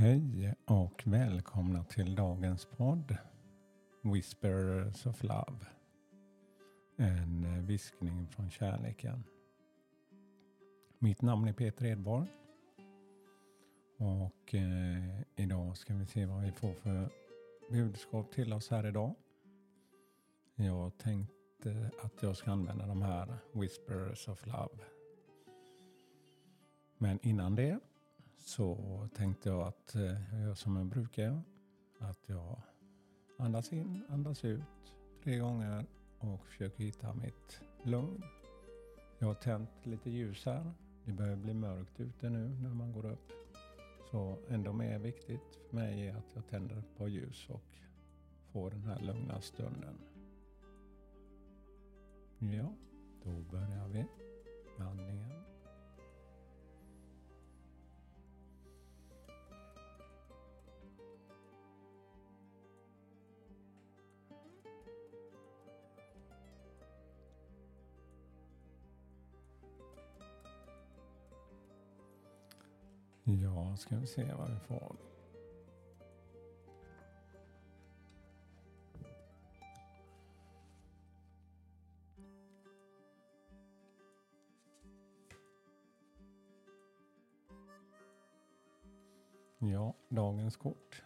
Hej och välkomna till dagens podd Whispers of Love. En eh, viskning från kärleken. Mitt namn är Peter Edborg. Och eh, idag ska vi se vad vi får för budskap till oss här idag. Jag tänkte att jag ska använda de här Whispers of Love. Men innan det så tänkte jag att eh, jag gör som jag brukar. Att jag andas in, andas ut tre gånger och försöker hitta mitt lugn. Jag har tänt lite ljus här. Det börjar bli mörkt ute nu när man går upp. Så ändå mer viktigt för mig är att jag tänder på ljus och får den här lugna stunden. Ja, då börjar vi med andningen. Ja, ska vi se vad vi får. Ja, dagens kort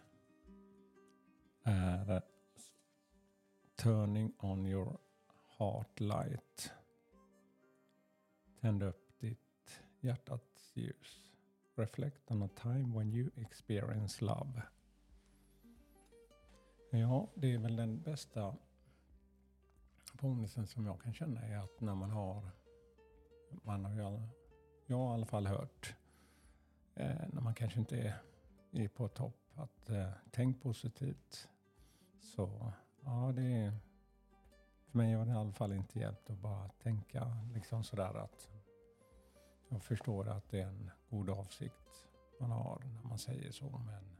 är Turning on your heart light. Tänd upp ditt hjärtats ljus. Reflect on a time when you experience love. Ja, det är väl den bästa påminnelsen som jag kan känna är att när man har, man har jag, jag har i alla fall hört, eh, när man kanske inte är, är på topp, att eh, tänk positivt. Så ja, det är, för mig har det i alla fall inte hjälpt att bara tänka liksom sådär att jag förstår att det är en god avsikt man har när man säger så. Men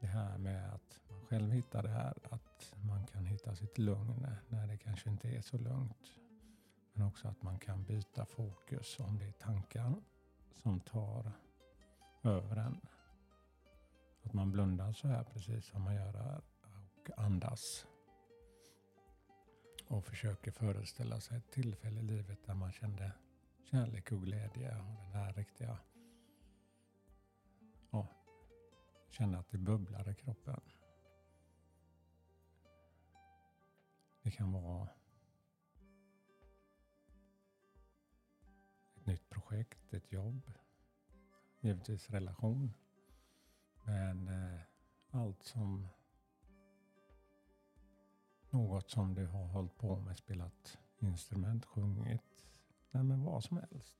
det här med att man själv hittar det här, att man kan hitta sitt lugn när det kanske inte är så lugnt. Men också att man kan byta fokus om det är tankar som tar över en. Att man blundar så här precis som man gör här och andas. Och försöker föreställa sig ett tillfälle i livet där man kände kärlek och glädje och den här riktiga... Ja, känna att det bubblar i kroppen. Det kan vara ett nytt projekt, ett jobb, givetvis relation. Men eh, allt som något som du har hållit på med, spelat instrument, sjungit, Nej, men vad som helst.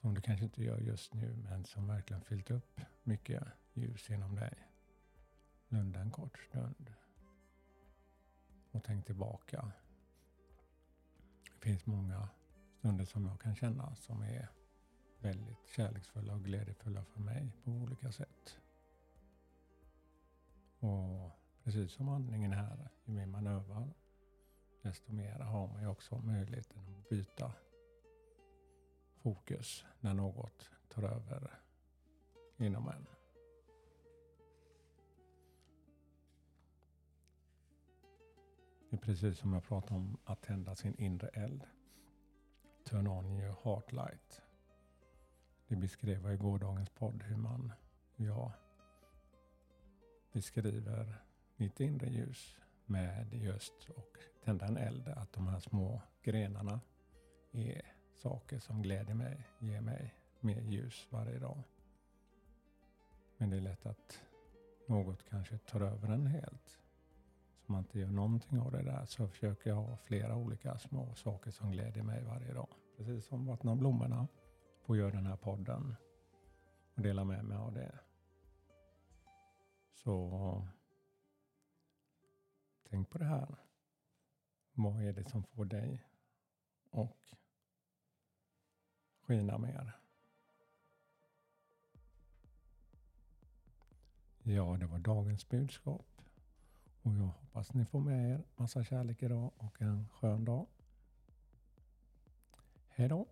Som du kanske inte gör just nu, men som verkligen fyllt upp mycket ljus inom dig. Blunda en kort stund. Och tänk tillbaka. Det finns många stunder som jag kan känna som är väldigt kärleksfulla och glädjefulla för mig på olika sätt. Och precis som andningen här, ju mer man övar desto mer har man ju också möjligheten att byta fokus när något tar över inom en. Det är precis som jag pratade om att tända sin inre eld. Turn on your heart light. Det beskrev jag i gårdagens podd hur man, jag beskriver mitt inre ljus med just och tända en eld. Att de här små grenarna är saker som gläder mig, ger mig mer ljus varje dag. Men det är lätt att något kanske tar över en helt. Så man inte gör någonting av det där så försöker jag ha flera olika små saker som gläder mig varje dag. Precis som vattna blommorna, få göra den här podden och dela med mig av det. Så tänk på det här. Vad är det som får dig och skina mer? Ja, det var dagens budskap. Och jag hoppas ni får med er massa kärlek idag och en skön dag. Hej då!